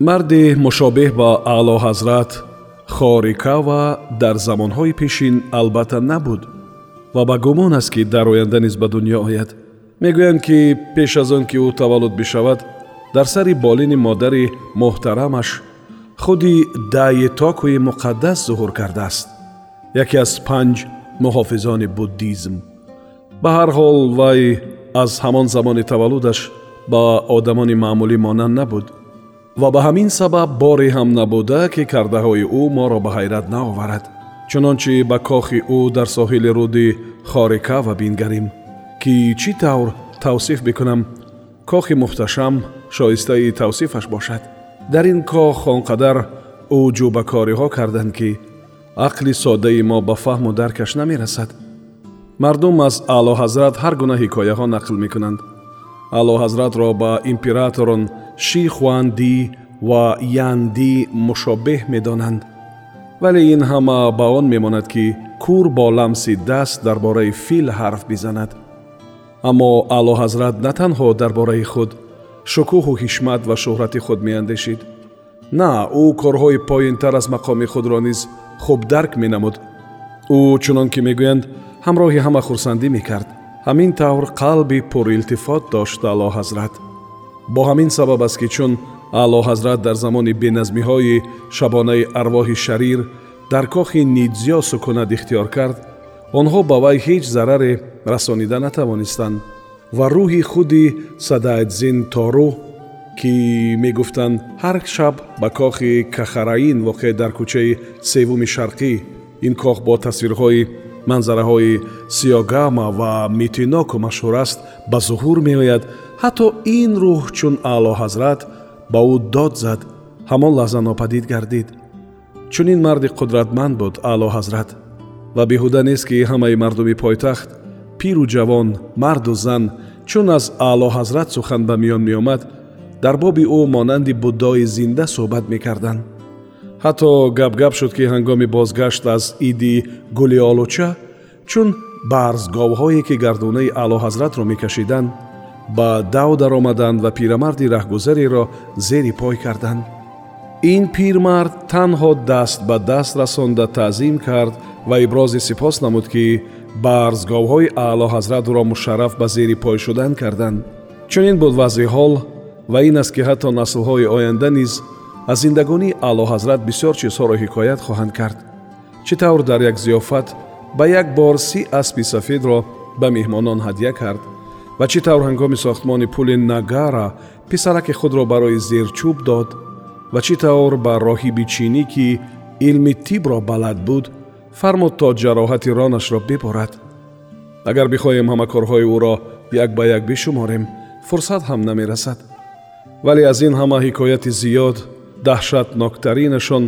марди мушобеҳ ба аълоҳазрат хорикава дар замонҳои пешин албатта набуд ва ба гумон аст ки дар оянда низ ба дунё ояд. Мегӯянд ки пеш аз он ки ӯ таваллуд бишавад дар сари болини модари муҳтарамаш худи даитокуи муқаддас зуҳур кардааст. Яке аз панҷ муҳофизони буддизм. Ба ҳар ҳол вай аз ҳамон замони таваллудаш ба одамони маъмулӣ монанд набуд ва ба ҳамин сабаб боре ҳам набуда ки кардаҳои ӯ моро ба ҳайрат наоварад. Чунончи ба кохи ӯ дар соҳили руди хорикава бингарем ки чӣ тавр тавсиф бикунам? Кохи муҳташам шоистаи тавсифаш бошад. Дар ин кох он қадар уҷӯбакориҳо карданд ки ақли соддаи мо ба фаҳму даркаш намерасад. Мардум аз аълоҳазрат ҳар гуна ҳикояҳо нақл мекунанд. Аълоҳазратро ба императорон ши хуанди ва янди мушобеҳ медонанд. Вале ин ҳама ба он мемонад ки кур бо ламси даст дар бораи фил ҳарф бизанад. Аммо аълоҳазрат на танҳо дар бораи худ шукӯҳу ҳишмат ва шӯҳрати худ меандешид. На ӯ корҳои поинтар аз мақоми худро низ хуб дарк менамуд. Ӯ чунон ки мегӯянд ҳамроҳи ҳама хурсандӣ мекард. Ҳамин тавр қалби пурилтифот дошт аълоҳазрат бо ҳамин сабаб аст ки чун аълоҳазрат дар замони беназмиҳои шабонаи арвоҳи шарир дар кохи нидзё сукунат ихтиёр кард онҳо ба вай ҳеҷ зараре расонида натавонистанд ва рӯҳи худи садаатзин тору ки мегуфтанд ҳар шаб ба кохи кахараин воқеъ дар кӯчаи севуми шарқӣ. Ин кох бо тасвирҳои манзараҳои сиёгама ва митиноку машҳур аст ба зуҳур меояд ҳатто ин рӯҳ чун аълоҳазрат ба ӯ дод зад ҳамон лаҳза нопадид гардид. Чунин марди қудратманд буд аълоҳазрат ва беҳуда нест ки ҳамаи мардуми пойтахт пиру ҷавон марду зан чун аз аълоҳазрат сухан ба миён меомад дар боби ӯ монанди буддои зинда суҳбат мекарданд ҳатто гап-гап шуд ки ҳангоми бозгашт аз иди гули олуча чун барзговҳое ки гардунаи аълоҳазратро мекашиданд ба дав даромаданд ва пирамарди раҳгузареро зери пой карданд. Ин пирмард танҳо даст ба даст расонда таъзим кард ва ибрози сипос намуд ки барзговҳои аълоҳазрат ӯро мушарраф ба зери пой шудан карданд. Чунин буд вазъи ҳол ва ин аст ки ҳатто наслҳои оянда низ аз зиндагонии аълоҳазрат бисёр чизҳоро ҳикоят хоҳанд кард. Чӣ тавр дар як зиёфат ба як бор си аспи сафедро ба меҳмонон ҳадя кард ва чӣ тавр ҳангоми сохтмони пули нагара писараки худро барои зерчӯб дод ва чӣ тавр ба роҳиби чинӣ ки илми тибро балад буд фармуд то ҷароҳати ронашро биборад. Агар бихоҳем ҳама корҳои ӯро як ба як бишуморем фурсат ҳам намерасад. Вале аз ин ҳама ҳикояти зиёд даҳшатноктаринашон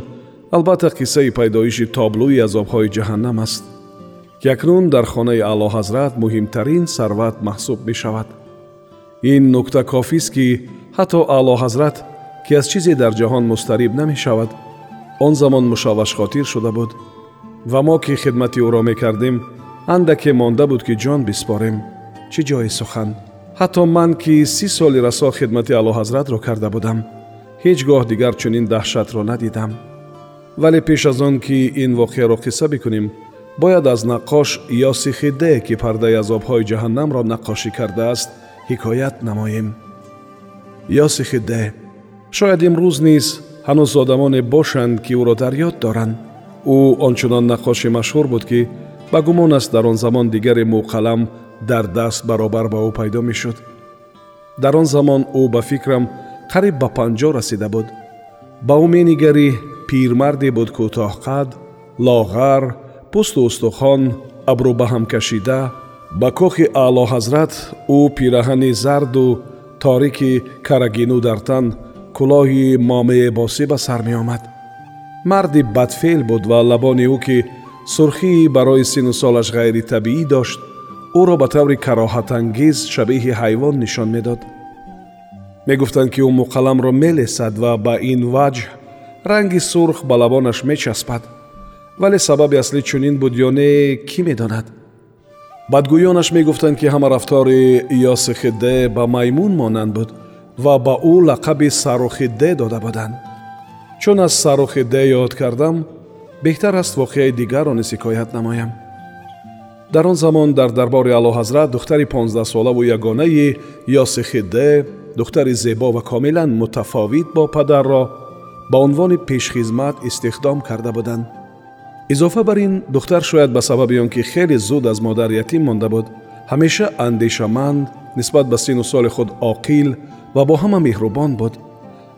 албатта қиссаи пайдоиши тоблӯи азобҳои ҷаҳаннам аст. Ки акнун дар хонаи аълоҳазрат муҳимтарин сарват маҳсуб мешавад. Ин нукта кофист ки ҳатто аълоҳазрат ки аз чизе дар ҷаҳон мустариб намешавад он замон мушаввашхотир шуда буд. Ва мо ки хидмати ӯро мекардем андаке монда буд ки ҷон биспорем чӣ ҷои сухан? Ҳатто ман ки си соли расо хидмати аълоҳазратро карда будам ҳеҷ гоҳ дигар чунин даҳшатро надидам. Вале пеш аз он ки ин воқеаро қисса бикунем бояд аз наққош ёсихиде ки пардаи азобҳои ҷаҳаннамро наққошӣ кардааст ҳикоят намоем. Ёсихиде шояд имрӯз низ ҳанӯз одамоне бошанд ки ӯро дар ёд доранд. Ӯ ончунон наққоши машҳур буд ки ба гумон аст дар он замон дигаре мӯқалам дар даст баробар ба ӯ пайдо мешуд. Дар он замон ӯ ба фикрам қариб ба панҷо расида буд. Ба ӯ менигарӣ пирмарде буд кӯтоҳқад лоғар пӯсту устухон абрӯ ба ҳам кашида. Ба кохи аълоҳазрат ӯ пираҳани зарду торики карагину дар тан кулоҳи момаи босӣ ба сар меомад. Марди бадфеъл буд ва лабони ӯ ки сурхии барои сину солаш ғайритабиӣ дошт ӯро ба таври кароҳатангез шабеҳи ҳайвон нишон медод мегуфтанд ки ӯ муқалламро мелесад ва ба ин ваҷҳ. Ранги сурх ба лабонаш мечаспад. Вале сабаби аслӣ чунин буд ё не кӣ медонад? Бадгӯёнаш мегуфтанд ки ҳама рафтори ёсихиде ба маймун монанд буд ва ба ӯ лақаби сарухиде дода буданд. Чун аз сарухиде ёд кардам беҳтар аст воқеаи дигарро низ ҳикоят намоям. Дар он замон дар дарбори аълоҳазрат духтари понздаҳсолагу ягонаи ёсихиде духтари зебо ва комилан мутафовит бо падарро ба унвони пешхизмат истихдом карда буданд изофа бар ин духтар шояд ба сабаби он ки хеле зуд аз модар ятим монда буд ҳамеша андешаманд нисбат ба сину соли худ оқил ва бо ҳама меҳрубон буд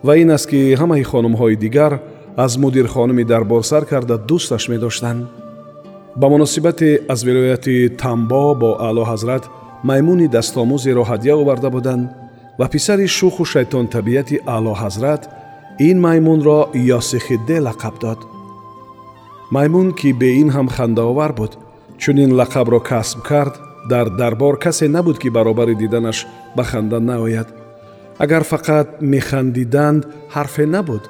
ва ин аст ки ҳамаи хонумҳои дигар аз мудирхонуми дарбор сар карда дӯсташ медоштанд ба муносибате аз вилояти тамбо бо аълоҳазрат маймуни дастомӯзеро ҳадя оварда буданд ва писари шуху шайтонтабиати аълоҳазрат ин маймунро ёсихидде лақаб дод. Маймун ки бе ин ҳам хандаовар буд чунин лақабро касб кард дар дарбор касе набуд ки баробари диданаш ба ханда наояд. Агар фақат механдиданд ҳарфе набуд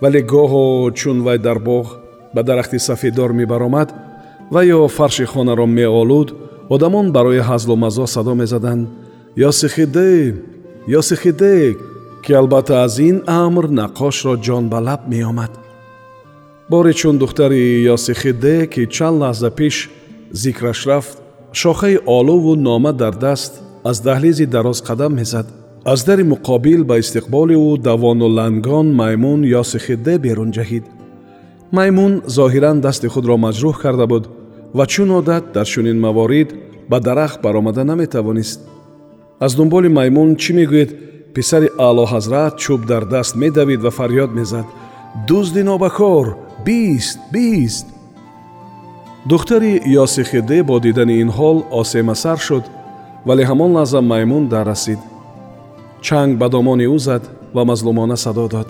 вале гоҳо чун вай дар боғ ба дарахти сафедор мебаромад ва ё фарши хонаро меолуд одамон барои ҳазлу мазо садо мезаданд. Ёсихидде ёсихидде ки албатта аз ин амр наққошро ҷон ба лаб меомад. Боре чун духтари ёсихидде ки чанд лаҳза пеш зикраш рафт шохаи олуву нома дар даст аз даҳлизи дароз қадам мезад. Аз дари муқобил ба истиқболи ӯ давону лангон маймун ёсихидде берун ҷаҳид. Маймун зоҳиран дасти худро маҷрӯҳ карда буд ва чун одат дар чунин маворид ба дарахт баромада наметавонист аз дунболи маймун чӣ мегӯед? Писари аълоҳазрат чӯб дар даст медавид ва фарёд мезад. Дузди нобакор! Бист! Бист! Духтари ёсихиде бо дидани ин ҳол осемасар шуд вале ҳамон лаҳза маймун даррасид. Чанг ба домони ӯ зад ва мазлумона садо дод.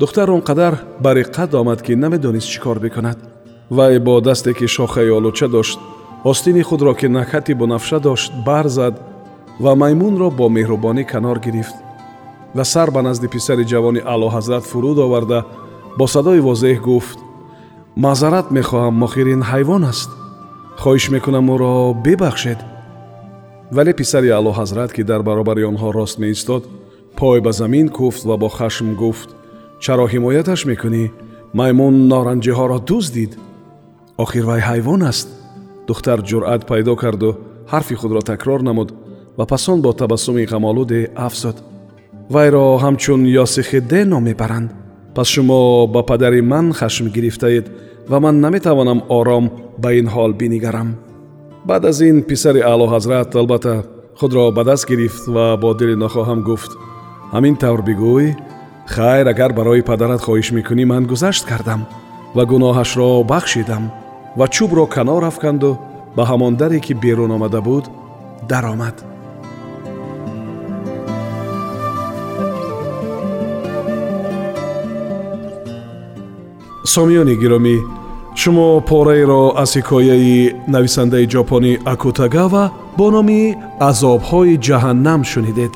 Духтар он қадар бариққат омад ки намедонист чӣ кор бикунад. Вай бо дасте ки шохаи олуча дошт остини худро ки накҳати бунафша дошт бар зад ва маймунро бо меҳрубонӣ канор гирифт ва сар ба назди писари ҷавони аълоҳазрат фуруд оварда бо садои возеҳ гуфт маъзарат мехоҳам мохирин ҳайвон аст хоҳиш мекунам ӯро бибахшед вале писари аълоҳазрат ки дар баробари онҳо рост меистод пой ба замин куфт ва бо хашм гуфт чаро ҳимояташ мекунӣ маймун норанҷиҳоро дуздид охир вай ҳайвон аст духтар ҷуръат пайдо карду ҳарфи худро такрор намуд ва пасон бо табассуми ғамолуде афзуд вайро ҳамчун ёсихидде ном мебаранд пас шумо ба падари ман хашм гирифтаед ва ман наметавонам ором ба ин ҳол бинигарам баъд аз ин писари аълоҳазрат албатта худро ба даст гирифт ва бо дили нохоҳам гуфт ҳамин тавр бигӯй хайр агар барои падарат хоҳиш мекунӣ ман гузашт кардам ва гуноҳашро бахшидам ва чӯбро канор афканду ба ҳамон даре ки берун омада буд даромад сомиёни гиромӣ шумо пораеро аз ҳикояи нависандаи ҷопонӣ акутагава бо номи азобҳои ҷаҳаннам шунидед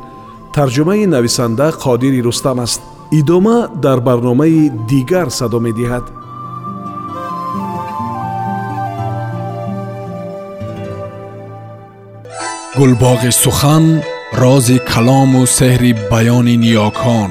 тарҷумаи нависанда қодири рустам аст идома дар барномаи дигар садо медиҳад гулбоғи сухан рози калому сеҳри баёни ниёкон